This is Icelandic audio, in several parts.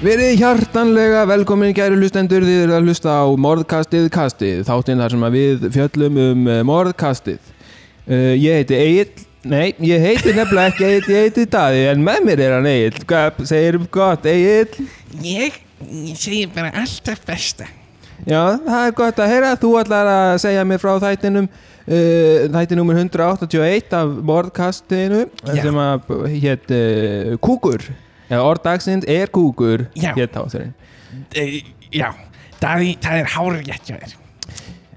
Verið hjartanlega velkomin gæri hlustendur. Þið eru að hlusta á morðkastið kastið þáttinn þar sem við fjöllum um uh, morðkastið. Uh, Ég heiti Egil Nei, ég heiti nefnilega ekki Egil, ég heiti Daði en með mér er hann Egil Hvað segir um gott Egil? Ég, ég segi bara alltaf besta. Já, það er gott að heyra. Þú ætlar að segja mér frá þættinum uh, þætti nummer 181 af morðkastinu Já. sem að hétt uh, Kúkur. Já, orðdagsins er Kúkur hétt þátturinn. E, Já, það, það er hárið rétt hjá þér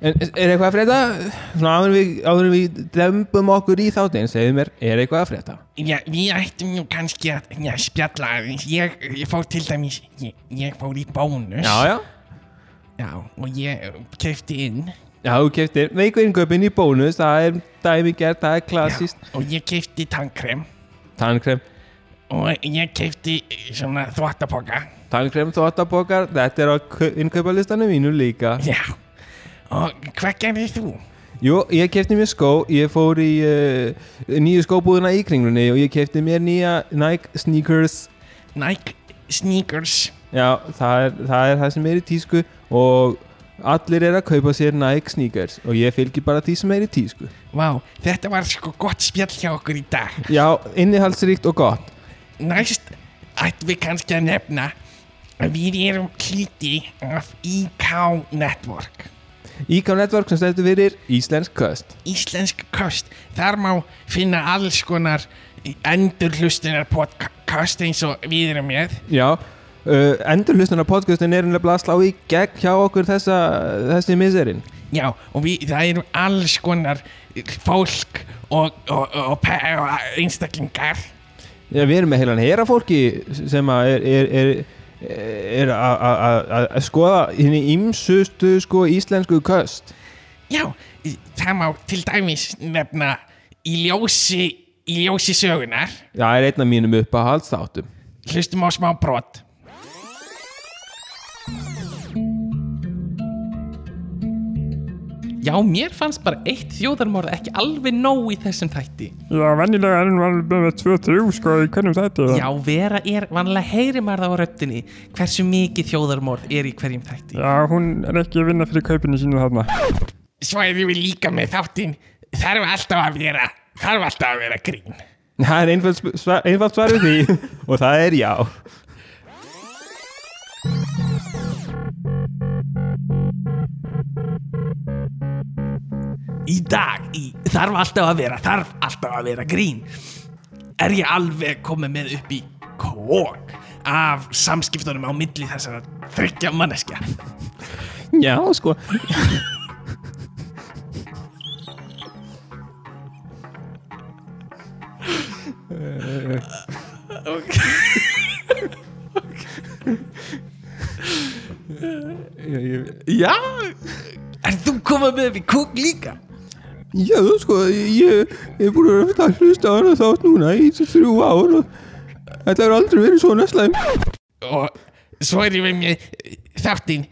En er eitthvað að frétta? Svona áður við, áður við dembum okkur í þáttin, segðu mér, er eitthvað að frétta? Já, við ættum nú kannski að já, spjalla aðeins Ég, ég fór til dæmis, ég, ég fór í bónus já. Já, og ég kefti inn Já, þú keftir veiku innköpinn í bónus, það er dæmi gert, það er klassíst. Og ég kefti tannkrem Tannkrem, Og ég kefti svona þvottapoka tannkrem, þvottabokar, þetta er á innkaupalistanum mínu líka. Já, og hvað gerðir þú? Jú, ég kefti mér skó, ég fór í uh, nýju skóbúðuna í kringlunni og ég kefti mér nýja Nike sneakers. Nike sneakers Já, það er, það er það sem er í tísku og allir er að kaupa sér Nike sneakers og ég fylgir bara því sem er í tísku. Vá, þetta var sko gott spjall hjá okkur í dag Já, innihaldsríkt og gott. Næst ættum við kannski að nefna að við erum hluti af IK Network IK Network sem stættu fyrir Íslensk Köst. Íslensk kost Þar má finna alls konar endurhlustunar podcast eins og við erum með Já, uh, endurhlustunar podcastin er nefnilega að slá í gegn hjá okkur þessa, þessi miserinn. Já, og við, það eru alls konar fólk og, og, og, og einstaklingar Já, við erum með heilan hera fólki sem er, er, er, er að- skoða henni ímsustu sko íslensku köst. Já, það má til dæmis nefna í ljósi, í ljósi sögunar Já, er einn af mínum upp að haldsþáttum. hlustum á smá brot Já, mér fannst bara eitt þjóðarmorð ekki alveg nóg í þessum þætti. Já, venjulega er hann alveg með 2-3 sko í hvernig þetta Já, vera er, vanlega heyri maður það á röddinni hversu mikið þjóðarmorð er í hverjum þætti. Já, hún er ekki að vinna fyrir kaupinu sínu þarna Svo erum við líka með þáttinn Þarf alltaf að vera Þarf alltaf að vera grín Það er einfalt, sp- svar, einfalt svar við því og það er já. Í dag, í þarf alltaf að vera Þarf alltaf að vera grín. Er ég alveg komið með upp í kók Af samskiptunum á milli þessara Þryggja manneskja? Já, sko. Já Er þú komið með í kók líka? Já, sko, ég ég er búin að vera að hlusta á hana þátt núna í þrjú ár og þetta er aldrei verið svona slæm. Og svo er ég með þáttinn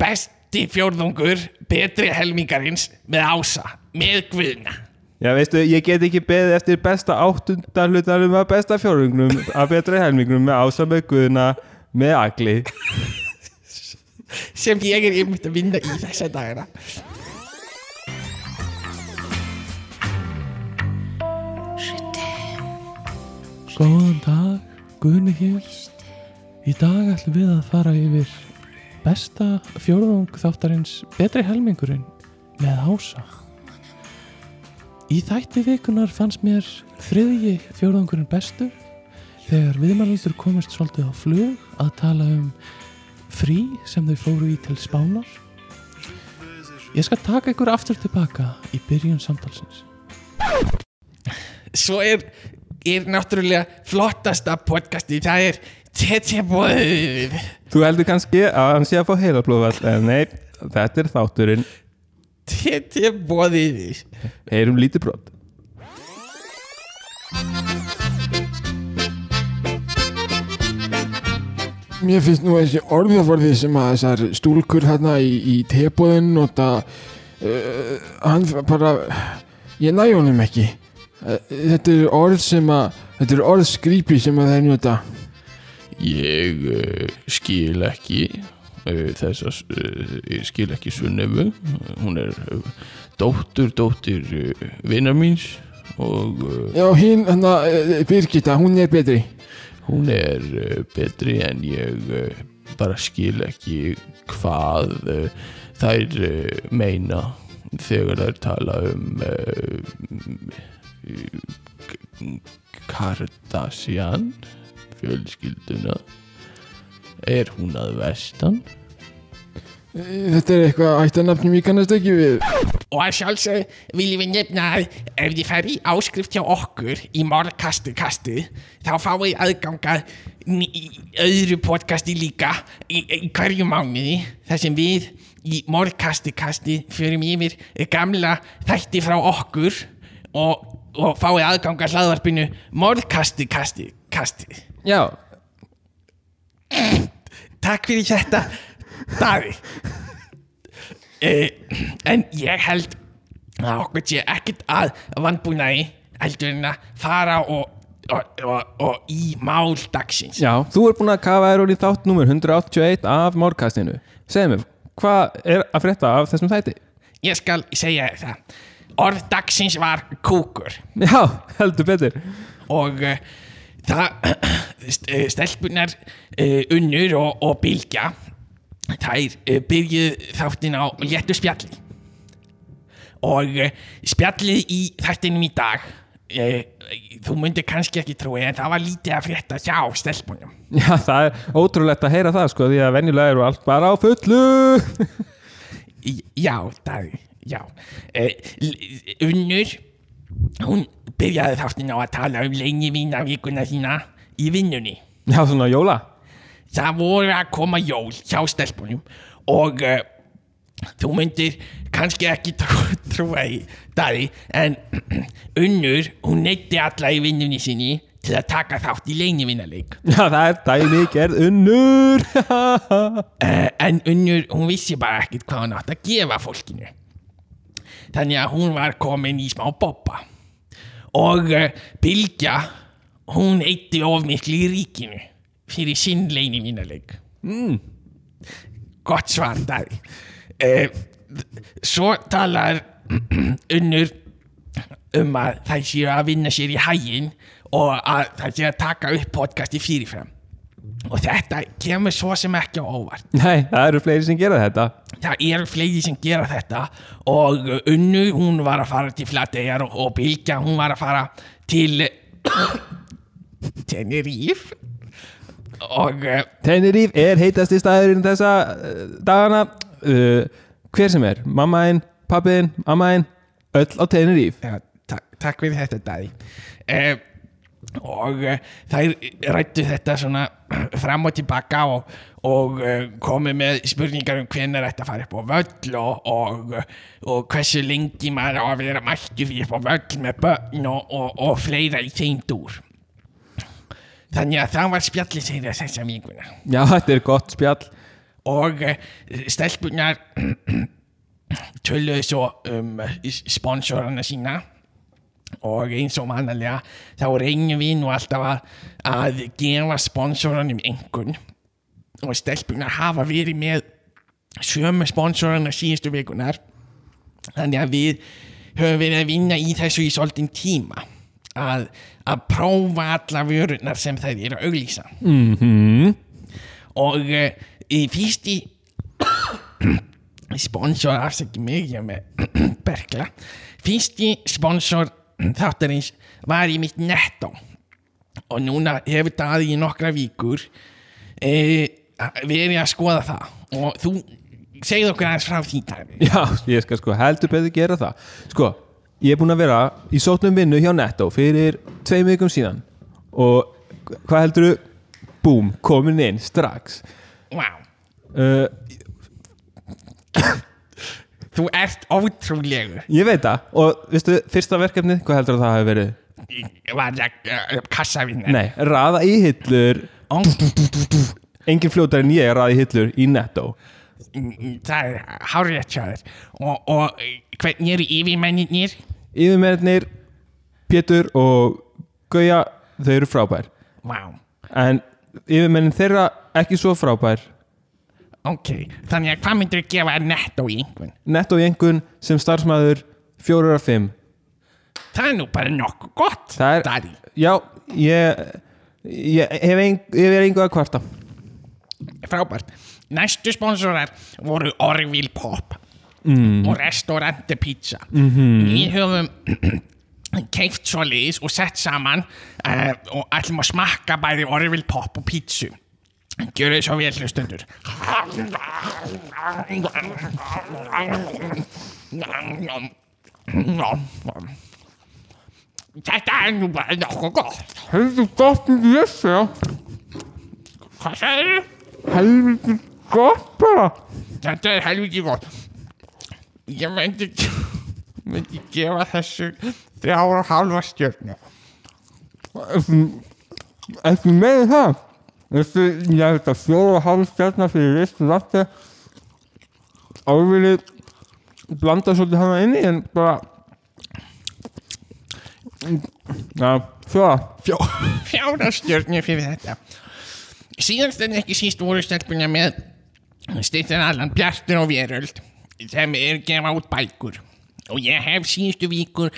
Besti fjórðungur Betri helmingarins Með ása Með guðna Já, veistu, ég get ekki beðið eftir besta áttunda hlutanum að besta fjórungnum að betra helmingnum með ása með guðna með agli. Sem ég er einmitt að vinna í þessa dagana Góðan dag, Guðni hér. Í dag ætlum við að fara yfir besta fjórðung þáttarins betri helmingurinn með ása. Í þætti vikunar fannst mér þriðji fjórðungurinn bestur þegar viðmælendur komist svolítið á flug að tala um frí sem þau fóru í til spánar. Ég skal taka ykkur aftur tilbaka í byrjun samtalsins. svo er, er náttúrulega flottasta podcasti það er Tete Bóðið Þú heldur kannski að hann sé að fá heilablóðvall, en nei, þetta er þátturinn. Tete Bóðið Heyrum lítið brot. Mér finnst nú þessi orðaforði sem að þessar stúlkur hérna í, í tebóðin nota uh, hann bara ég næ honum ekki. Uh, þetta eru orð sem að þetta eru orð skrýpi sem að þeir nota. Ég uh, skil ekki þess að ég skil ekki Sunnefu hún er dóttur dóttir uh, vinnar míns og Já, hinn, hérna, uh, Birgitta, hún er betri hún er uh, betri en ég uh, bara skil ekki hvað uh, þær meina þegar þær tala um Kardashian fjölskylduna er hún að vestan? Þetta er eitthvað ættanafnum ég kannast ekki við. Og að sjálfsög viljum við nefna að ef þið færi í áskrift hjá okkur í morðkastu kastu þá fáið aðganga í öðru podcasti líka í, í hverju mánuði þar sem við í morðkastu kasti förum yfir gamla þætti frá okkur og, og fáið aðganga hlaðvarpinu morðkastu kasti kasti. Já, Takk fyrir þetta Daði uh, En ég held að okkur sé ekkert að vandbúnaði heldur en að fara og, og, og, og í mál dagsins. Já, þú er búin að kafa þér úr í þátt numur 181 af morgkastinu Segðu mér, hvað er að frétta af þessum þætti? Ég skal segja það. Orð dagsins var kúkur. Já, heldur betur. Og uh, það st- eh, stelpunar uh, unnur og, og bylgja þær uh, byrjuð þáttin á léttu spjalli. Og uh, spjallið í þættinum í dag uh, þú myndir kannski ekki trúi en það var lítið að frétta hjá stelpunum. Já, það er ótrúlegt að heyra það sko því að venjulega eru allt bara á fullu. Já, það, já. Unnur hún byrjaði þáttin á að tala um lengi vikuna sína í vinnunni. Já, svona jóla það voru að koma jól hjá stelpunum og uh, þú myndir kannski ekki trú, trúa í daði en unnur, hún neytti alla í vinnunni sinni til að taka þátt í leinivinnarleik Já, það er dæmi gerð unnur. Uh, en unnur, hún vissi bara ekkert hvað hún átt að gefa fólkinu. Þannig að hún var komin í smá boppa og uh, Bylgja hún eitti of miklu í ríkinu fyrir sinn leinivinnarleik mm. gott svar Daði uh, svo talar unnur um að það séu að vinna sér í hægin og að það séu að taka upp podcasti fyrirfram. Og þetta kemur svo sem ekki á óvart. Nei, það eru fleiri sem gera þetta. Það eru fleiri sem gera þetta og unnu hún var að fara til Flateyjar og, og Bilgja hún var að fara til Tenerife og uh, Tenerife er heitasti staðurinn þessa uh, dagana. Uh, Hver sem er, mammaðinn, pappiðinn, mammaðinn Öll á Tenerife. Já, takk, takk fyrir þetta Daði eh, og eh, þær rættu þetta svona fram og tilbaka og, og komu með spurningar um hvenær ætti að fara upp á völl og, og, og hversu lengi maður á að vera mættu fyrir upp á völl með börn og, og, og fleira í þeim dúr þannig að það var spjallið þeirra þessa vikuna Já, þetta er gott spjall. Og uh, stelpunar töluðu svo um sponsorana sína. Og eins og mannlega þá reynum við nú alltaf að, að gefa sponsoranum einhvern og stelpunar hafa verið með sömu sponsorana síðustu vikunar. Þannig að við höfum verið að vinna í þessu í svolítinn tíma að, að prófa alla vörunar sem þær eru að auglýsa. Mm og uh, í fyrsti sponsor afsaki mig ég með berkla. Fyrsti sponsor þáttarins var í mitt netto. Og núna hefur það í nokkra vikur uh, verið að skoða það. Og þú segð okkur aðeins frá því Já, ég skal sko heldur betur gera það. Sko, ég er búinn að vera í sótnum vinnu hjá Netto fyrir tveim vikum síðan. Og hvað heldur þú? Búm, komin inn strax. Wow. uh, þú ert ótrúlegur. Ég veit það. Og veistu, fyrsta verkefnið, hvað heldur það hafi verið? var það uh, kassavinnar Nei, raða í hillur. Engin fljótar en ég er aði hillur í Netto Það er hárrétt hjá þér. Og, og hvernig eru yfirmenninir? Yfirmennir, Pétur og Gauja, þau eru frábær. Vá, en yfirmennin þeirra ekki svo frábær. Ok Þannig að hvað myndir gefa netto í einhvern? Netto í einhvern sem starfsmæður fjórar af fimm. Það er nú bara nokkuð gott Það er- Daði. Já, ég, ég hef, ein, hef einhver að kvarta. Frábært Næstu sponsorar voru Orville Pop og Restaurante Pizza. Við höfum keift svo liðs og sett saman uh, og ætlum að smakka bæði Orville Pop og pizzu. Gjör þið svo vel hlustundur Þetta er nú bara nokkuð gott. Helviti gott um þessu. Hvað sagðið þið? Helviti gott bara. Þetta er helviti gott Ég myndi myndi gefa þessu þrjára og hálfa stjörnu Ekki með það. Þessu, ég held að fjóra og hálf stjarnar fyrir ristu latti. Árvili blanda svolítið hana inni en bara... Já, fjóra. Fjó, fjára stjörnu fyrir þetta síðast en ekki síst voru stelpunar með styrtin allan Bjartur og Veröld sem er gefa út bækur. Og ég hef síðustu vikur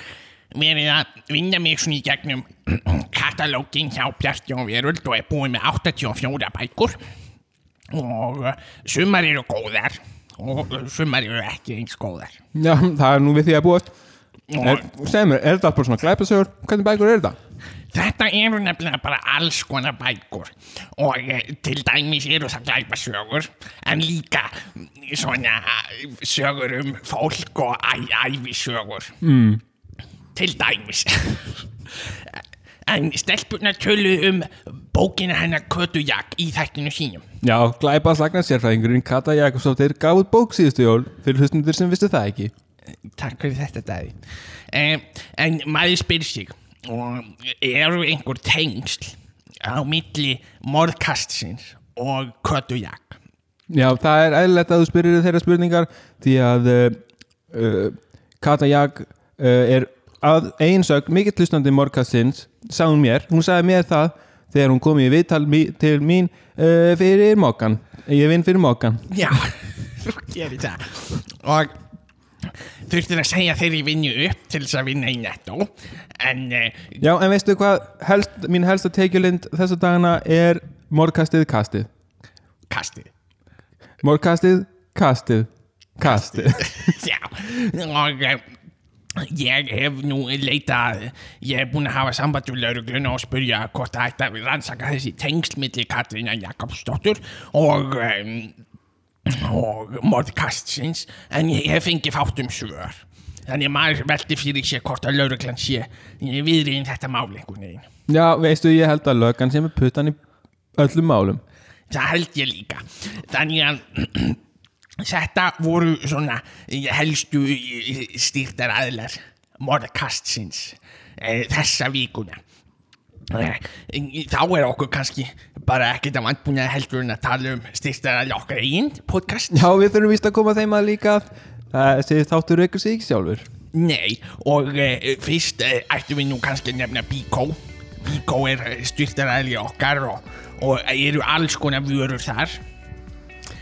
verið að vinna mig svona í gegnum katalógin hjá Bjartur og Veröld og er búin með 84 bækur. Og uh, sumar eru góðar og sumar eru ekki eins góðar. Já, það er nú við því að búast Segð mér, er þetta bara svona glæpasögur? Hvernig bækur er þetta? Þetta eru nefnilega bara alls konar bækur og eh, til dæmis eru það glæpasögur en líka svona sögur um fólk og æ, ævisögur mm. til dæmis en stelpunar töluðu um bókina hennar Kötu Jak í þættinu sínum Já, glæpa slagnar sérfræðingurinn Kata Jakobsdóttir gaf út bók síðustu jól fyrir hlustundur sem vistu það ekki Takk fyrir þetta dagi um, En maður spyr sig eru einhver tengsl á milli morðkastsins og Kötu Jak Já, það er eðlilegt að þú spyrir þeirra spurningar því að uh, Kata Jak uh, er að einsögn mikill hlustandi morgastins sá hún mér, hún sagði mér það þegar hún kom í viðtal til mín uh, fyrir mokkan ég vinn fyrir mokkan Já, þú gerir það. Og þurftir að segja þeirri vinnu upp til þess að vinna í netto. En uh, Já, en veistu hvað helst, mín helsta tekjulind þessa dagana er morgkastið kastið. Kastið. Morgkastið kastið. Kastið. Já, og uh, ég hef nú leitað ég hef búin að hafa samband við laurugluna og spurja hvort það ætti að rannsaka þessi tengsl Katrína Jakobsdóttur og um, og morðkastsins en ég hef fengið fátt um svör þannig að maður veldi fyrir sér hvort að lauruglan sé viðriðin þetta máli einhvern veginn Já, veistu, ég held að löggan sem er puttan í öllum málum Það held ég líka. Þannig að þetta voru svona helstu stýrtar aðlar morðkastsins eh, þessa vikuna. Eh, Þá er okkur kannski bara ekkert að vant búin að heldur en að tala um stýrtar aðlar okkar einn podcast. Já, við þurfum víst að koma þeim að líka þessi þáttur ykkur sig sjálfur Nei, og eh, fyrst eh, ættum við nú kannski að nefna Bíkó. Bíkó er stýrtar aðlar okkar og, og eru alls konar vörur þar.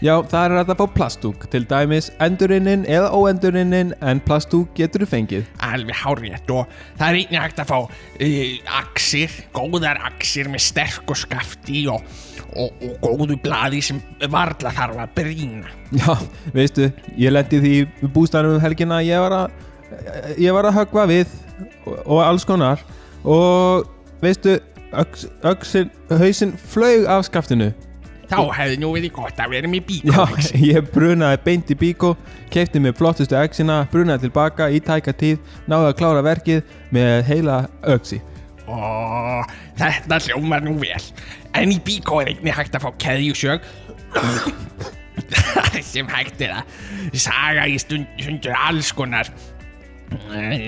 Já, það er hægt að fá plastúk til dæmis endurinnin eða óendurinnin en plastúk getur þú fengið. Alveg hárétt og það er einnig hægt að fá uh, axir, góðar axir með sterk og skafti og, og, og góðu blaði sem varla þarf að brýna. Já, veistu, ég lendi því í bústæðanum um helgina að ég var að ég var að höggva við og, og alls konar og veistu, öx, öxin, hausinn flög af skaftinu þá hefði nú verið gott að vera með bíkó Já, ég brunaði beint í bíkó kefti með flottustu öxina, brunaði tilbaka í tæka tíð, náði að klára verkið með heila öxi og þetta hljómar nú vel. En í bíkó er einnig hægt að fá keðjusög sem hægt er að saga í stund, stundur alls konar eh,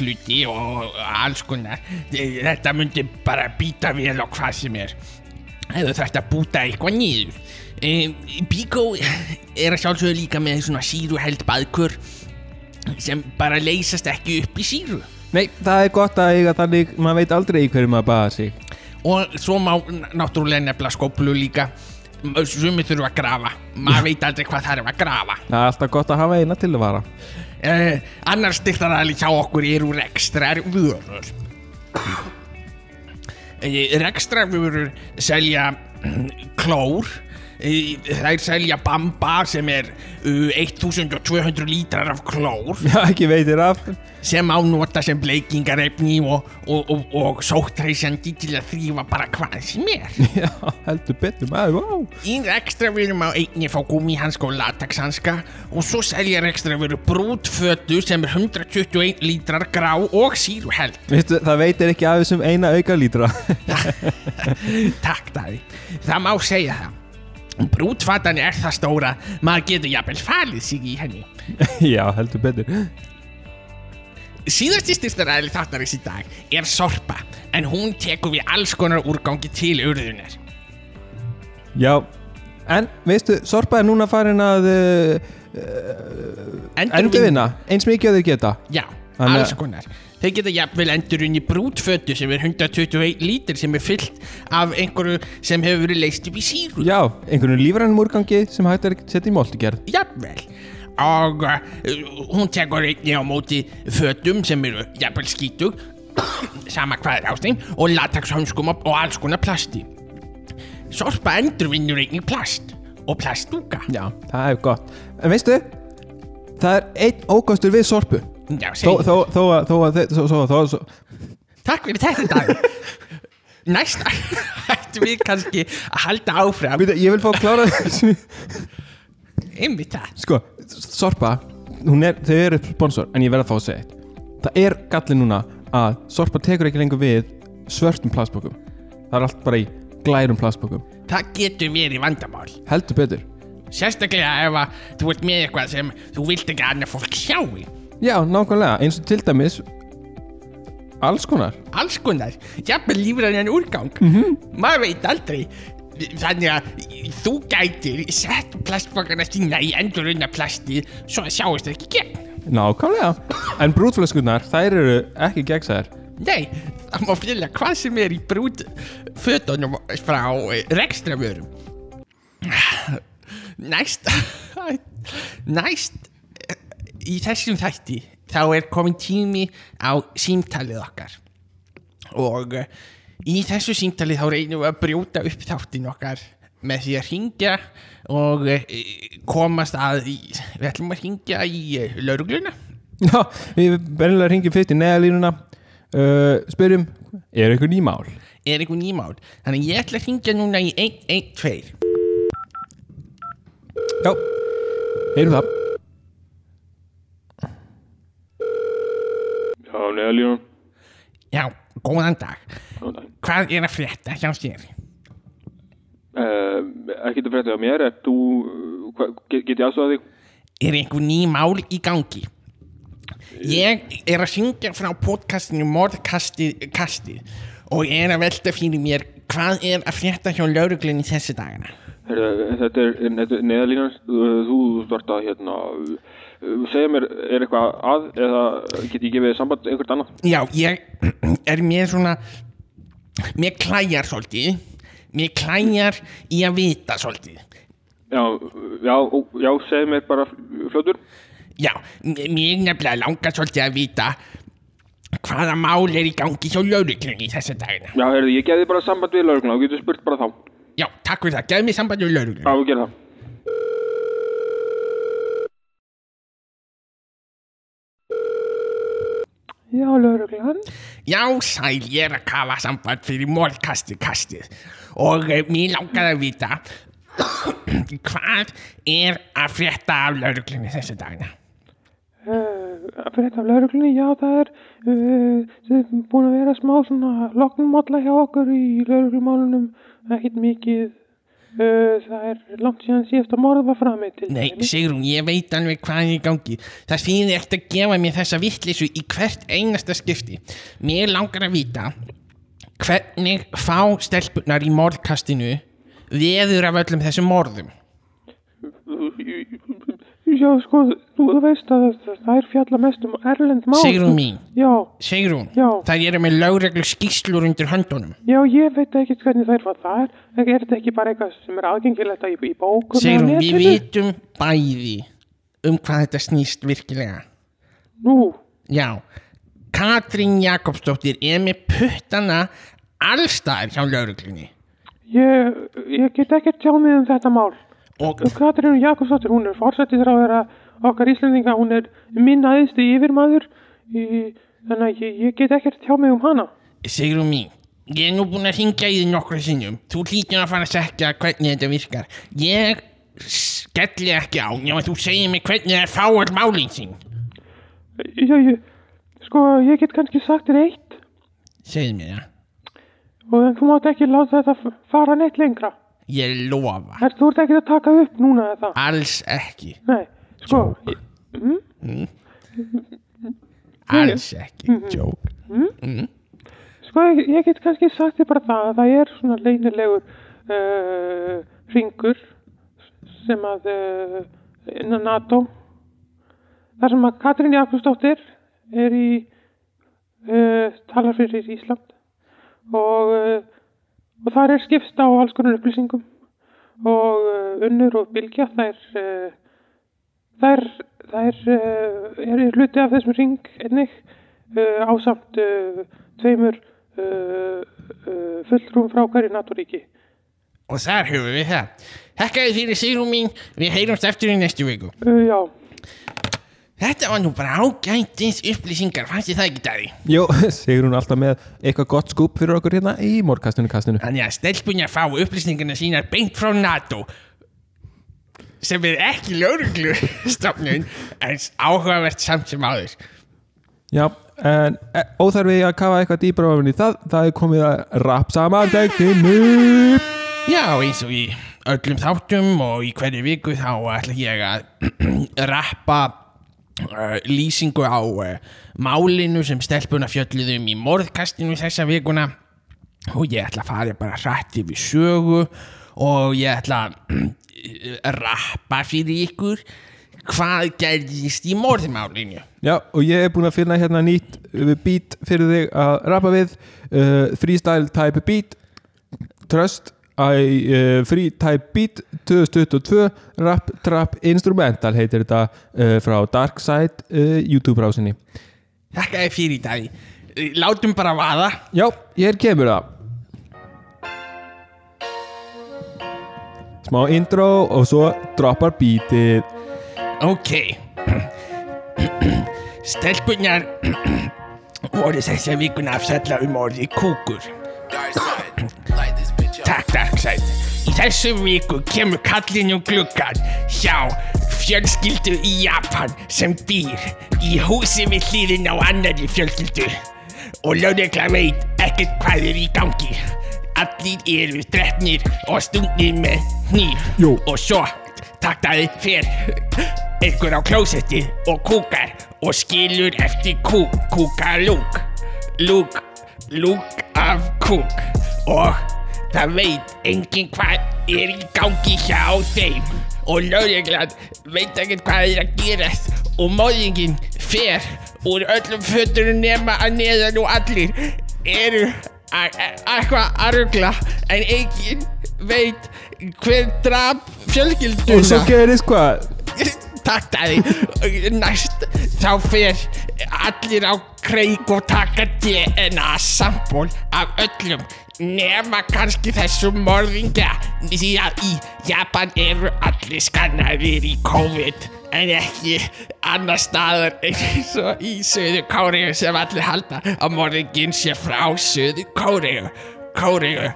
hluti og alls konar. Þetta myndi bara býta vel á hvað sem er Eða þarft að búta eitthvað niður. E, Bíkó er að sjálfsögðu líka með svona síruheld baðkur sem bara leysast ekki upp í síru. Nei, það er gott að eiga þannig maður veit aldrei í hverju maður baða sig. Og svo má náttúrulega nefnilega skóplu líka. Sumi þurfa að grafa. Maður veit aldrei hvað það er að grafa. Það er alltaf gott að hafa eina til að vara. Uh, annar styrtaræli hjá okkur eru rekstrar vörur uh, rekstrar vörur selja klór. Uh, þær selja bamba sem er uh, 1200 lítrar af klór. Já, ekki veitir af sem á nota sem bleikingarefni og, og, og, og sóttreysandi til að þrýfa bara hvað sem er Já, heldur betur maður, vá Í ekstra veru má einni fá gúmihanska og latexhanska og svo selja ekstra veru brútfötu sem er 121 lítrar grá og síruheld. Veistu, það veitir ekki af þessum eina auka lítra Takk daði. Það má segja það. Brútfatan er það stóra, maður getur jafnvel falið sig í henni. Já, heldur betur Síðasti styrstaræðli þáttarins í dag er Sorpa, en hún tekur við alls konar úrgangi til urðunar. Já, en veistu, Sorpa er núna farin að uh, endurvinna eins mikið að þau geta Já, Þannig alls konar. Þeir geta jafnvel endurunni brútfötu sem er 121 lítir sem er fyllt af einhverju sem hefur verið leist upp í síru. Já, einhvern lífrænum úrgangi sem hægt er að setja í moltugerð Jafnvel. Og hún tekur einni á móti fötum sem eru jafnvel skítug, sama hvað er ástein, og latexhönskum og, alls konar plasti. Sorpa endurvinnur einni plast og plastúka. Já, það er gott En veistu, það er einn ókostur við Sorpu Já, segjum. þó, að- þó að þó, þó, Takk fyrir þetta dag. Næst ættum við kannski að halda áfram Býta, ég vil fá að klára þessu einmitt það. Sko, Sorpa er, Þau eru sponsor, en ég verð að fá að segja eitt Það er gallið núna að Sorpa tekur ekki lengur við svörtum plastbókum Það er allt bara í glærum plastbókum Það getur verið vandamál. Heldur betur Sérstaklega ef að þú ert með eitthvað sem þú vilt ekki að annað fólk sjáu. Já, nákvæmlega, eins og til dæmis Alls konar Alls konar, jafnvel lífræðan úrgang. Maður veit aldrei. Þannig að þú gætir sett plastbokana sína í endurunna plasti svo að sjáist það ekki gegn. Nákvæmlega En brútflöskunar, þær eru ekki gegnsæðar Nei, það má fylgja hvað sem er í brút fötunum frá rekstravörum. Næst, næst í þessum þætti þá er komin tími á símtalið okkar og eh, í þessu símtalið þá reynum við að brjóta upp þáttin okkar með því að ringja og eh, komast að í, við ætlum að ringja í uh, laurugluna Já, við bernilega ringjum fyrst í neðalínuna uh, Spyrjum, er eitthvað nýmál? er einhver nýmál? Þannig að ég ætla að ringja núna í 112 Já, heyrum það. Já, neðalíðan. já, góðan dag Góðan dag. hvað er að frétta hjá þér? Uh, ekki að frétta á mér, er þú, hva, get, ég aðstofað þig? er einhver ný mál í gangi ég er að syngja frá podcastinu Mordkastið kastið, og er að velta fyrir mér hvað er að frétta hjá lauruglunni þessi Heyrðu, Þetta er, er neðalíðan, þú að hérna, segja mér, er eitthvað að eða get ég gefið samband einhvert annað? já, ég er mér svona mér klæjar svolítið mér klæjar í að vita svolítið Já, já, já, segja mér bara fljótur. Já, mér nefnilega langar svolítið að vita hvaða mál er í gangi hjá lauruglunni þessa dagina. Já, heyrðu, ég gefði bara samband við laurugluna og getur spurt bara þá. Já, takk fyrir það. Gefðu mér samband við Já, lauruglunni. við gerum það. Já, lauruglan. Já, sæl, ég er að kafa samband fyrir mólkastið kastið og eh, mér langar að vita hvað er að frétta af lauruglunni þessa dagina. Uh, fyrir þetta af lauruglunni, já, það er uh, búin að vera smá svona loknumotla hjá okkur í lauruglumálunum, ekkert mikið. Uh, það er langt síðan síðasta morð var framið til Nei. Sigrún, ég veit alveg hvað er í gangi. Það þýðir eftir að gefa mér þessa vittlisu í hvert einasta skipti. Mér langar að vita hvernig fá stelpunar í morðkastinu veður af öllum þessum morðum Já, sko, þú veist að það er fjalla mest um erlend mál. Sigrún mín, Já, Sigrún Já. það eru með lögreglu skýslur undir höndunum já, ég veit ekki hvernig það er hvað það er. Er þetta ekki bara eitthvað sem er aðgengilegt í, í bókum? Sigrún, við vitum bæði um hvað þetta snýst virkilega Nú, Já, Katrín Jakobsdóttir er með puttana allstaðar hjá lauruglunni ég, ég get ekki tjá mig um þetta mál. Og Katrín Jakobsdóttir, hún er fórsættisráðara okkar Íslandinga, hún er minn aðeinslu yfirmaður, þannig að ég, ég get ekki tjá mig um hana. Sigrún mín, ég er nú búin að hringja í þið nokkru sinnum. Þú hlýtur að fara að sekja hvernig þetta virkar. Ég skelli ekki á nema þú segir mig hvernig það er fáall málinn sín. Já, ég, sko, ég get kannski sagt þér eitt. Segir mér það, og þú mátt ekki láta þetta fara neitt lengra. Ég lofa. Er, þú ert ekki að taka upp núna eða það? alls ekki. Nei, sko, alls ekki, joke. Sko ég, ég get kannski sagt þér bara það að það er svona leynilegur uh, ringur sem að uh, innan NATO. Þar sem að Katrín Jakobsdóttir er í uh, talar fyrir Ísland. Og, og þar er skipst á alls konar upplýsingum. Og uh, unnur og bylgja þær uh, þær, þær uh, er hluti af þessum ring einnig uh, ásamt uh, tveimur uh, uh, fulltrúum frá hverju naturíki. og þar höfum við það. Þakkaði fyrir Sigrún mín, við heyrumst eftir í næstu viku. Uh, já, Þetta var nú bara ágæntins upplýsingar, fannst þið það ekki dæði? Jó, segur hún alltaf með eitthvað gott skúp fyrir okkur hérna í morgkastinu kastinu. Þannig að stelpunni að fá upplýsingarna sínar beint frá NATO sem er ekki lögreglu stofnun en áhugavert samt sem áður. Já, en e, óþarfi að kafa eitthvað dýbra ofan í það Það er komið að rap saman degtinu Já, eins og í öllum þáttum og í hverju viku þá ætla ég að rappa lýsingu á uh, málinu sem stelpuna fjölluðum í morðkastinu þessa vikuna. Og ég ætla að fara bara hrætt yfir sögu og ég ætla að rappa fyrir ykkur hvað gerðist í morðmálinu. Já, og ég er búinn að finna hérna nýtt beat fyrir þig að rappa við. Uh, Freestyle type beat. Trust I, uh, Free type beat 2022 Rap Trap Instrumental heitir þetta uh, frá Darkside uh, YouTube rásinni Þakka þér fyrir í dag Látum bara vaða. Já, hér kemur það. Smá intro og svo droppar beatið. Ok. Stelpunnar voru vikuna að fjalla um orði kúkur Takk Darkside Í þessu viku kemur kallinn um gluggan hjá fjölskyldu í Japan sem býr í húsi við hlýðin á annari fjölskyldu. Og lögregla veit ekkert hvað er í gangi. Allir eru drefnir og stungnir með hníf Jú. og svo taktaði fer einhver á klósetti og kúkar og skilur eftir kúk, kúka lúk. Lúk, lúk af kúk. Og það veit enginn hvað er í gangi hjá þeim. Og lögreglan veit ekkert hvað er að gerast. Og móðingin fer úr öllum fötunum nema að neðan og allir eru að- að- eitthvað að rugla. En enginn veit hver draf fjölskylduna. Og svo gerist hvað? Takk dæði Næst þá fer allir á kreik og taka DNA sampól af öllum nema kannski þessum morðingja. Því að í Japan eru allir skannaðir í COVID en ekki annar staðar eins og í Suður Kóreu sem allir halda að morðingin sé frá Suður Kóreu. Kóreu,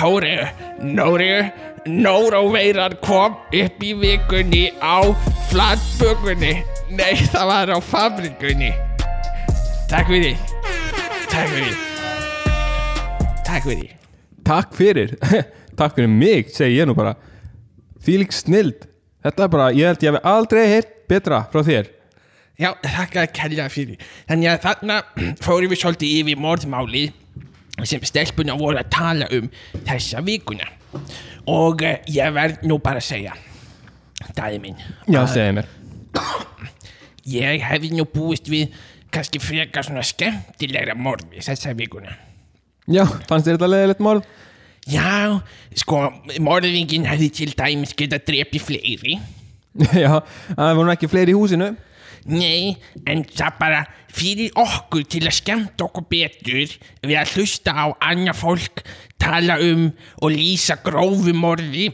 Hóreu, Nóreu Nóróveiran kom upp í vikunni á flatbökunni. Nei, það var á fabrikunni Takk fyrir. Takk fyrir Takk fyrir. Takk fyrir. Takk fyrir mig, segi ég nú bara. Fílík snild Þetta er bara, ég held ég hef aldrei heyrt betra frá þér. Já, þakka að kella fyrir. Þannig að þarna fórum við svolítið yfir morðmálið sem stelpuna voru að tala um þessa vikuna. Og uh, ég verð nú bara að segja dæði minn Já, segið mér. ég hefði nú búist við kannski frekar svona skemmtilegra morði þessa vikuna Já, fannst þér þetta leðilegt morð? já, sko, morðingin hefði til dæmis getað drepið fleiri. Já, það voru ekki fleiri í húsinu. Nei, en það bara fyrir okkur til að skemmta okkur betur við að hlusta á annað fólk tala um og lýsa grófu morði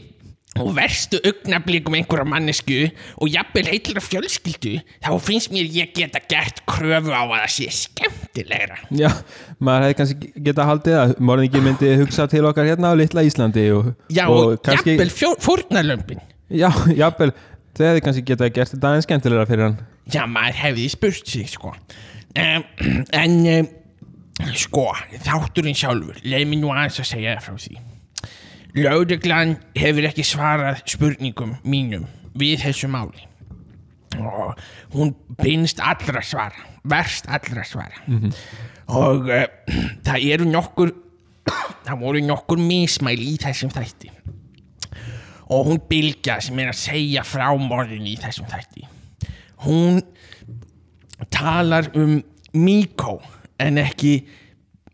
og verstu augnablikum einhverja mannesku og jafnvel heilra fjölskyldu þá finnst mér ég geta gert kröfu á að það sé skemmtilegra Já, maður hefði kannski getað haldið að morðingi myndi hugsa til okkar hérna á litla Íslandi og, Já, og, jafnvel fjó- fórnarlömbin Já, jafnvel, þau hefði kannski getað gert þetta aðeins skemmtilegra fyrir hann Já, maður hefði spurt sig, sko. Um, en, um, sko, þátturinn sjálfur, leið mér nú aðeins að segja það frá því. Lögreglan hefur ekki svarað spurningum mínum við þessu máli. Og hún beinst allra svara, verst allra svara. Og uh, það eru nokkur, það voru nokkur mismæli í þessum þætti. Og hún Bylgja sem er að segja frá morðinu í þessum þætti hún talar um Míkó en ekki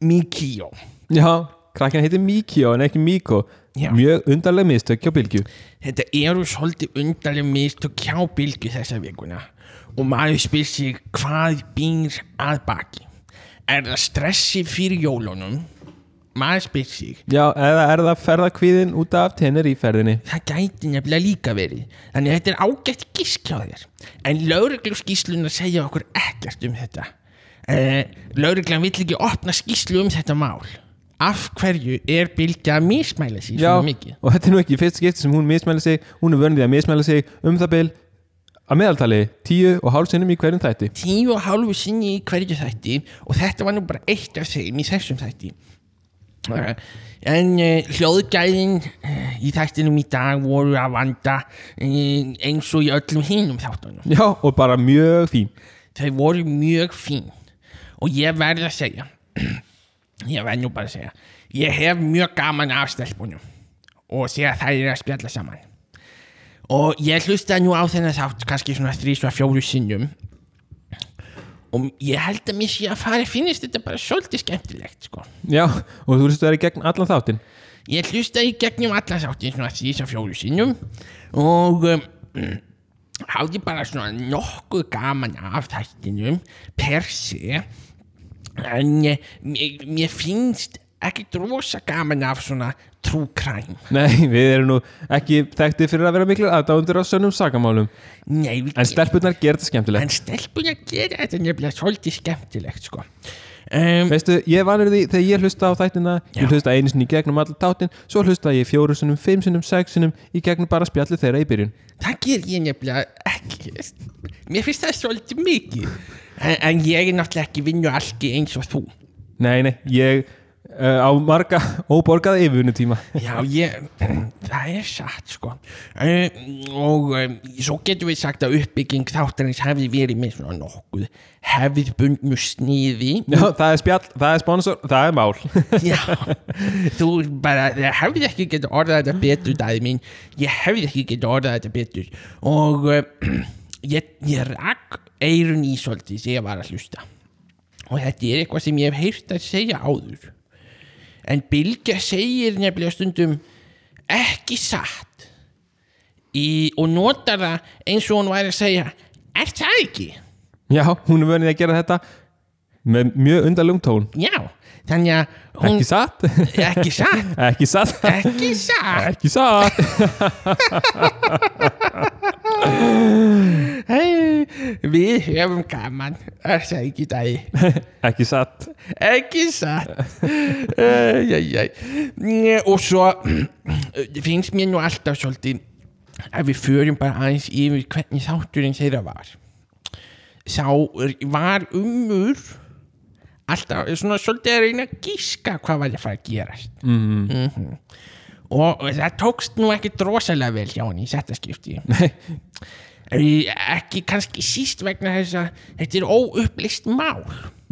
Míkíó Já, krakkin heitir Mikio en ekki Miko Já. Mjög undarleg mistök hjá Bylgju. Þetta eru svolítið undarlega mistök hjá bylgu þessa vikuna. Og maður spyr sig hvað býr að baki? Er það stressi fyrir jólunum? Maður spyr sig. Já, eða er það ferðakvíðin út af tennir í ferðinni það gæti nefnilega líka verið. Þannig þetta er ágætt gisk hjá þér. En lauruglu skýsluna segja okkur ekkert um þetta. Uh, lauruglan vill ekki opna skýslu um þetta mál af hverju er bylgja að mismæla sig Já, svona mikið? og þetta er nú ekki fyrst skipti sem hún mismæla sig. Hún er vörnið að mismæla sig um það bil að meðaltali tíu og hálf sinnum í hverjum þætti. Tíu og hálfu sinni í hverju þætti og þetta var nú bara eitt af þeim í þessum þætti. Eh, en uh, hljóðgæðin uh, í þættinum í dag voru að vanda uh, eins og í öllum hinum þáttunum. Já, og bara mjög fín. Þau voru mjög fín. Og ég verð að segja ég verð nú bara að segja ég hef mjög gaman af stelpunum og þegar þær eru að spjalla saman. Og ég hlusta nú á þennan þátt kannski svona þrís og fjóru sinnum. Og ég held að mér sé að fara finnist þetta bara svolítið skemmtilegt sko. Já, og þú er í gegn allan þáttin Ég hlusta í gegnum alla þáttin svona þrís að fjóru sinnum. Og um, hafði bara svona nokkuð gaman af þættinum per se en eh, mér, mér finnst ekki rosa gaman af svona true crime. Nei, við erum nú ekki þekktið fyrir að vera miklu aðdáundur á sönnum sakamálum. Nei, við En stelpunnar gera þetta skemmtilegt. En stelpun að gera þetta nefnilega svolítið skemmtilegt sko um, Veistu, ég vanur því þegar ég hlusta á þættina Já. Ég hlusta einu sinni í gegnum allan tátin Svo hlusta ég fjóru sinnum, fimm sinnum, sex sinnum Í gegnum bara spjalli þeirra í byrjun. Það ger ég nefnilega ekki. Mér finnst það svolítið mikið. En, en ég er náttúrulega ekki vinnu algi eins og þú. Nei, nei, ég á marga óborgaða yfirvinnutíma. Já, ég, það er satt sko. Uh, og um, svo getum við sagt að uppbygging þáttarins hefði verið með svona nokkuð hefðbundnu sniði. Já, það er spjall, það er sponsor, það er mál. Já, þú bara, það hefði ekki getað orðað þetta betur, dæði mín. Ég hefði ekki getað orðað þetta betur. Og uh, ég, ég rakk eirun í svolítið þegar ég var að hlusta. Og þetta er eitthvað sem ég hef heyrt að segja áður en Bylgja segir nefnilega stundum ekki satt. Í, og notar það eins og hún væri að segja er það ekki? Já, hún er vönið að gera þetta Með mjög undarlum tón. Já, þannig að hún Ekki satt. Ekki satt. Ekki satt. Ekki satt. Ekki satt. Hey, við hefum gaman. Er það ekki dagi Ekki satt. Ekki satt. Uh, jæ, jæ. og svo finnst mér nú alltaf svolítið að við förum bara aðeins yfir hvernig þátturinn þeirra var. Sá var umur alltaf svona svolítið að reyna að gíska hvað var að fara að gerast. Mm og það tókst nú ekki drosalega vel hjá hann í þetta skipti. Eh, ekki kannski síst vegna þess að þetta er óupplist mál.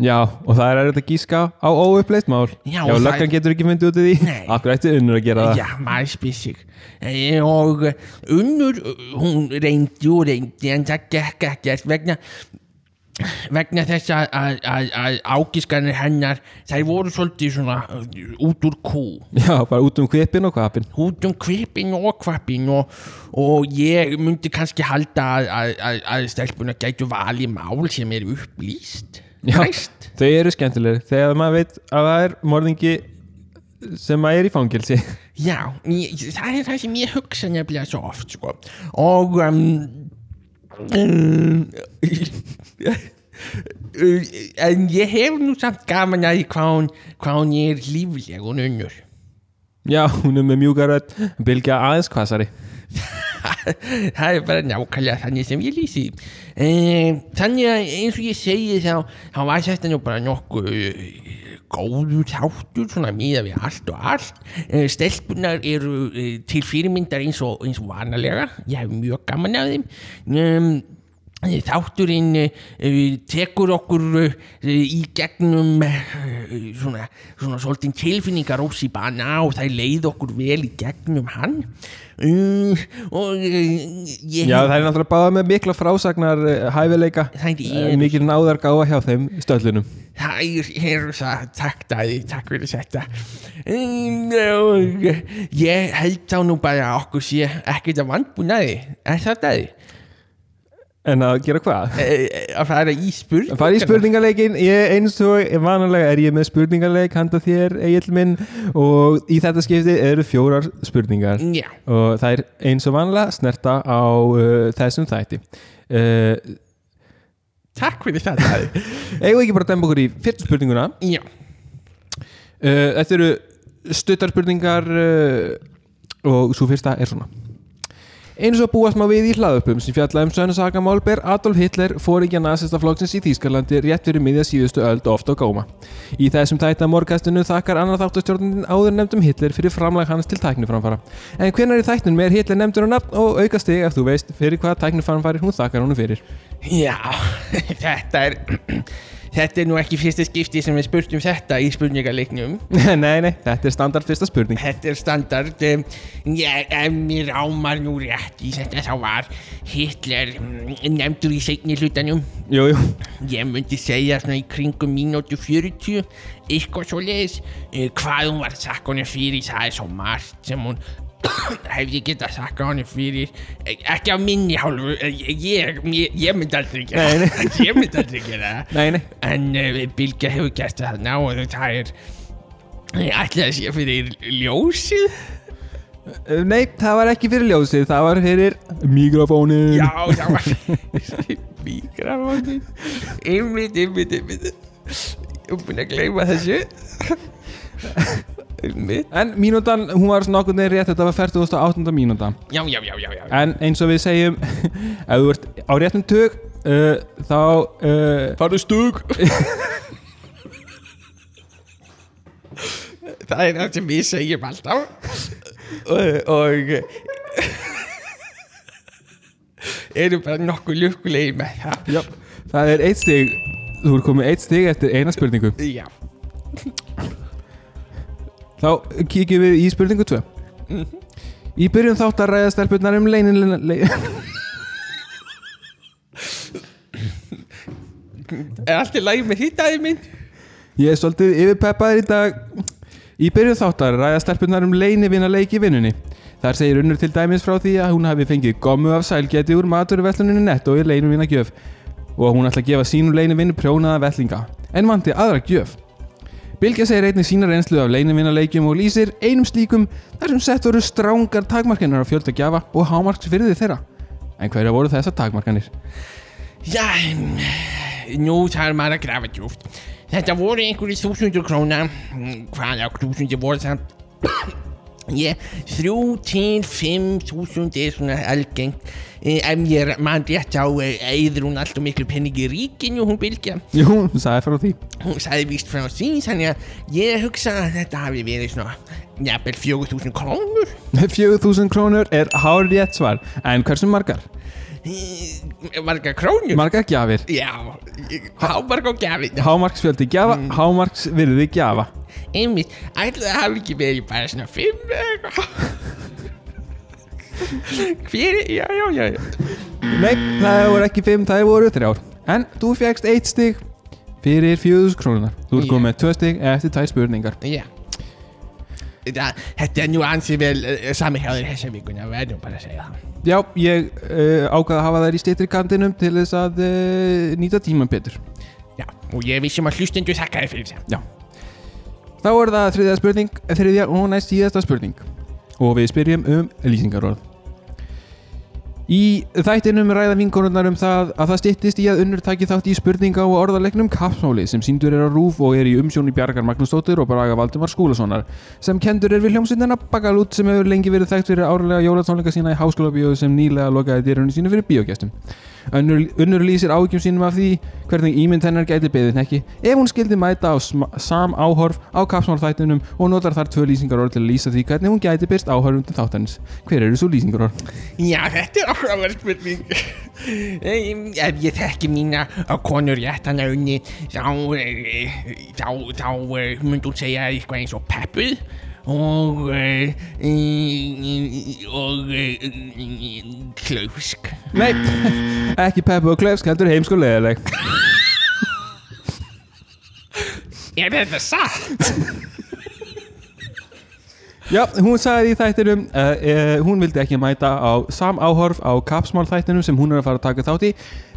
Já, og það er að gíska á óuppleitt mál. Já, Já, löggan er- getur ekki myndið út í því. Nei. Akkur ætti unnur að gera það? Já, maður spyr sig. Eh, og Unnur, hún reyndi og reyndi en það gekk ekkert vegna vegna þess að, að, að, ágiskanir hennar þær voru svolítið svona eh, út úr kú. Já, bara út um kvipin og kvapin út um kvipin og kvapin og, og ég myndi kannski halda að, að, stelpuna gætu valið mál sem er upplýst. Já, Næst. þau eru skemmtilegir Þegar maður veit að það er morðingi sem að er í fangilsi Já, ég, það er það sem ég hugsa nefnilega svo oft sko. og um, en ég hef nú samt gaman að hvað hún, er lífleg og unnur Já, hún er með mjúka rödd Bylgja aðeins kvassari það er bara nákvæmlega þannig sem ég lýsi. Þannig að eins og ég segi þá, var þetta nú bara nokkuð góður þáttur svona miða við allt og allt. E, stelpunar eru e, til fyrirmyndar eins og, eins og vanalega. Ég hef mjög gaman af þeim. Um, þátturinn uh, tekur okkur í gegnum svona, svolítið tilfinningarósi bana og það leið okkur vel í gegnum hann og ég Já, það er náttúrulega báða með mikla frásagnar eh, hæfileika. Eh, Mikil náðar gáfa hjá þeim stöllunum. Það er það takk dæði, takk fyrir þetta. Ég held þá nú bara okkur sé ekkert að vandbúnaði er það dæði? En að gera hvað? að fara í spurning Fara í spurningaleikin, ég eins og vanalega er ég með spurningaleik handa þér Egil minn og í þetta skipti eru fjórar spurningar. Já, og það er eins og vanlega snerta á uh, þessum þætti. Uh, takk fyrir Eigum við ekki bara að demba okkur í fyrstu spurninguna? Já. Uh, Þetta eru stuttar spurningar uh, og svo fyrsta er svona Eins og búast má við í hlaðupum sem fjalla um sönnusakamál ber Adolf Hitler fóringja nasistaflokksins í Þýskalandi rétt fyrir miðja síðustu öld oft á góma. Í þessum tæta morgastinu þakkar annar þáttastjórnin áður nefndum Hitler fyrir framlag hans til tækniframfara. En hvenær í þættinum er Hitler nefndur á nafn og auka stig ef þú veist fyrir hvað tækniframfari hún þakkar honum fyrir? Já, þetta er Þetta er nú ekki fyrsta skipti sem við spurt um þetta í spurningaleiknum nei, nei, þetta er standard fyrsta spurning. Þetta er standard um, ég, Ef mér ámar nú rétt í þetta þá var Hitler nefndur í seinni hlutanum Jú, jú. Ég myndi segja svona í kringum mínútu 40 eitthvað svo leiðis hvað hún var honum fyrir það er svo margt sem hún hefði getað sakka honum fyrir Eh, ekki af minni hálfu eh, ég, ég, ég, ég myndi aldrei gera það. Ég myndi aldrei gera það. Nei, nei. en uh, Bilge hefur gert það ná og það er ætlaði að sé fyrir ljósið. Nei, það var ekki fyrir ljósið, það var fyrir mikrofónin. já, það var fyrir mikrofónin einmitt, einmitt, einmitt. Ég er búin að gleyma þessu En mínútan, hún var nokkur neður rétt, þetta var 48. mínúta. já, já, já, já, já. En eins og við segjum, ef þú ert á réttum tug, uh, þá... Uh, farðu stug það er það sem við segjum alltaf og, og erum bara nokkuð lukkulegi með það já, það er eitt stig, þú er komið eitt stig eftir eina spurningu. já, Þá kíkjum við í spurningu 2. Í byrjun þátt að ræða stelpunnar um leinin... Le, er allt í lagi með hittaði minn ég er svolítið yfirpeppaður í dag. Í byrjun þátt að ræða stelpunnar um leinivina leik í vinnunni. Þar segir unnur til dæmis frá því að hún hafi fengið gommu af sælgeti úr maturversluninu netto í leinuvina gjöf og að hún ætla að gefa sínum leinuvinu prjónaða vellinga en vanti aðra gjöf. Bilge segir einnig sína reynslu af leinivinnaleikjum og lýsir einum slíkum þar sem sett voru strángar takmarkanir á fjölda gjafa og hámarksfyrði þeirra. En hverja voru þessar takmarkanir? já, nú þarf maður að grafa djúft þetta voru einhverju þúsundur króna hvað á þúsundur voru það þrjú til fimm þúsund er svona algengt Eh, ef ég mann rétt á eður hún alltaf miklu penningi í ríkinu hún bylgja Jú, hún sagði frá því. hún sagði víst frá því þannig að ég hugsa að þetta hafi verið svona jafnvel fjögur þúsund krónur 4000 krónur er hár rétt svar, en hversu margar? Eh, margar krónur? Margar gjafir. Já, hámark á gjafin hámarksfjöldi gjafa, hámarksvirði gjafa. Einmitt, ætla það hafi ekki verið bara svona fimm Hver, já, já, já, nei, það voru ekki fimm, það voru þrjár. En þú fegst eitt stig fyrir fjöðus krónunar þú ert komið með tvö stig eftir tvær spurningar. Já. Þetta, er nú ansið vel sami hjá þér þessa vikuna, verðum bara að segja það já, ég uh, ákvaða að hafa þær í steytri kantinum til þess að uh, nýta tíman betur. Já, og ég vissum að hlustendur þakka þér fyrir það þá er það þriðja spurning þriðja og næst síðasta spurning. Og við spyrjum um lýsingarorð Í þættinum ræða vinkonurnar um það að það styttist í að unnur taki þátt í spurninga og orðalegnum kapsmáli sem síndur er á rúf og er í umsjón í Bjargar Magnúsdóttir og Braga Valdimar Skúlasonar sem kendur er við hljómsveitina Bagalút sem hefur lengi verið þekkt fyrir árlega jólatónleika sína í háskólabíóðu sem nýlega lokaði dyrunni sínu fyrir bíógestum. Unnur, unnur lýsir áhyggjum sínum af því hvernig ímynd hennar gæti beðið ekki ef hún skildi mæta á sam áhorf á kapsmálþættunum og notar þar tvö lýsingarorð til að lýsa því hvernig hún gæti byrst áhorfum til þáttanins. Hver eru svo lýsingarorð? Já, þetta er áhugaverð spurning Em, Ef ég þekki mína á konur rétt hann að unni þá, eh, þá, þá eh, myndi hún segja eitthvað eins og peppuð og eh, og eh, klausk Nei, ekki Peppu og Klefsk, heldur heimsk og leðileg. Er þetta satt? Já, hún sagði í þættinum uh, uh, hún vildi ekki mæta á sam áhorf á kapsmál þættinum sem hún er að fara að taka þátt í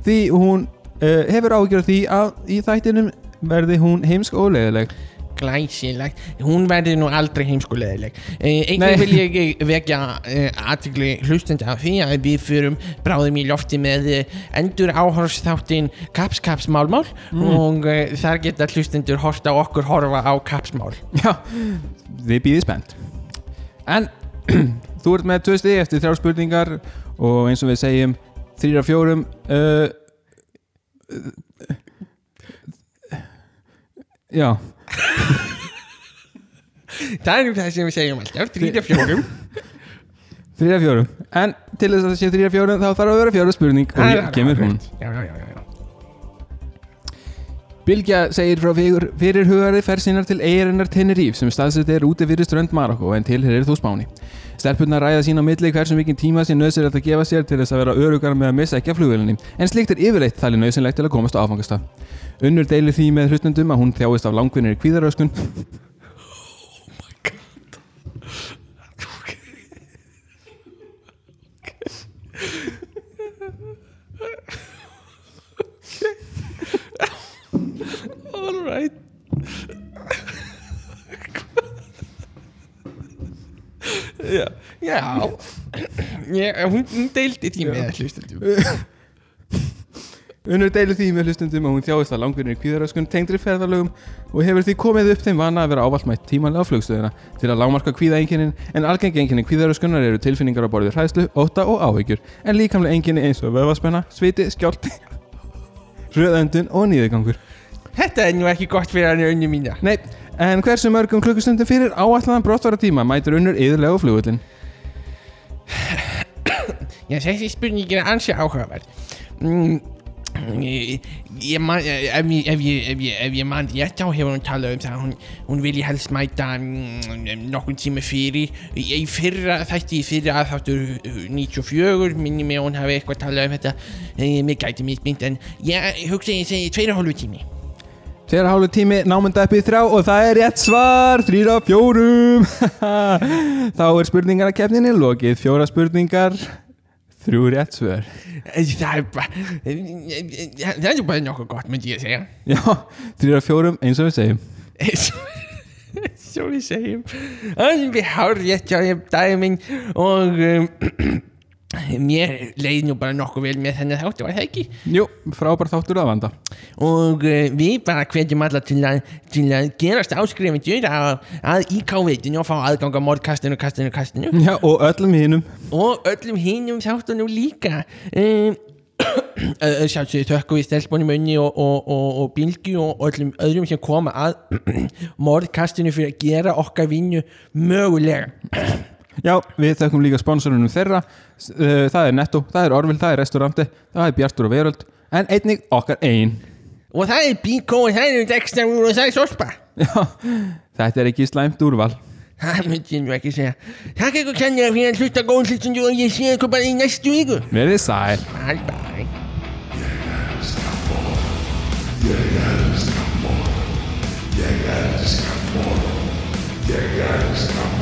því hún uh, hefur ágjörð því að í þættinum verði hún heimsk og leðileg. Glæsilegt, hún verður nú aldrei heimskuleðileg eh. Einnig vil ég eh, vekja eh, aðtikli hlustenda af því að við fyrum bráðum í lofti með endur áhorfsþáttin Kaps Kaps Málmál og eh, þar geta hlustendur horta okkur horfa á Kapsmál Já, þið býðið spennt. En þú ert með tvö stið eftir þrjár spurningar og eins og við segjum þrýra fjórum uh, Já, Það er nú það sem við segjum alltaf, þrýra fjórum. Þrýra fjórum. En til þess að það sé þrýra fjórum þá þarf að vera fjóra spurning og hér kemur hún. Já, já, já, já. Bilgja segir frá fyrir, fyrir hugari ferð sinnar til eigirinnar Tenerife sem staðsett er úti fyrir strönd Marokko en tilherir þú spáni. Stelpunnar ræða sín á milli hversu mikið tíma sé nöðsynlegt að gefa sér til þess að vera örugar með að missa ekki af flugvélinni en slikt er yfirleitt þalli nöðsynlegt til að komast á áfangastað. Unnur deilir því með hlustendum að hún þjáist af langvinnir kvíðaröskun Já, já. Ég, hún, hún deildi því með hlustendum Unnur deilir því með hlustendum að hún þjáist af langvinnir kvíðaröskun tengdri ferðalögum og hefur því komið upp þeim vana að vera ávallt mætt tímanlega á flugstöðina til að lágmarka kvíðaenginnin en algengi enginni kvíðaröskunar eru tilfinningar á borðið hræðslu, ótta og áhyggjur en líkamlega enginni eins og vöfaspenna, sviti, skjálti, röðöndun og nýðigangur. Þetta er nú ekki gott fyrir hann önnu mína Nei, en hversu mörgum klukkustundum fyrir áallan brottvara tíma mætur unnur yðurlega á flugullin? Já, þessi spurning er ansi áhugaverð mm, ég, ég man, ef, ég, ef, ég, ef, ég, ég man rétt þá hefur hún talað um það að hún, hún vilji helst mæta mm, nokkur tíma fyrir í fyrra þætti í fyrra aðþáttur uh, 94 minni mig að hún hafi eitthvað talað um þetta. E, mig gæti mismynd en ég hugsa ég segi tveira hálfu tími Tveira hálfu tími, námunda upp í þrjá og það er rétt svar, þrýra fjórum. Þá er spurningar að kefninni lokið, fjóra spurningar, þrjú rétt svör. það er bara bara nokkuð gott myndi ég segja Já, þrýra fjórum eins og við segjum. svo við segjum alveg hár rétt hjá ég dæming og um, mér leið nú bara nokkuð vel með þennan þáttu, var það ekki? Jú, frábær þáttur að vanda. og uh, við bara hvetjum alla til að, til að gerast áskrifundur að, IK-veitinu og fá aðgang á morðkastinu, kastinu, kastinu Já, og öllum hinnum. og öllum hinnum þáttunum líka um, sjálfsögðu þökkum við stelpunum önni og, og, og, og bylgi og öllum öðrum sem koma að morðkastinu fyrir að gera okkar vinnu mögulega Já, við þekkum líka sponsorunum þeirra. Uh, Það er Netto, það er Orville, það er Restauranti Það er Bjartur og Veröld En einnig okkar ein. Og það er bíkó og það er dextrafur og það er sorpa Já, þetta er ekki slæmt úrval. Það myndi ég nú ekki segja. Takk ykkur kennir fyrir að hlusta góð hlustundu og ég sé ykkur bara í næstu viku. Verið sæl. Bye bye. Ég elska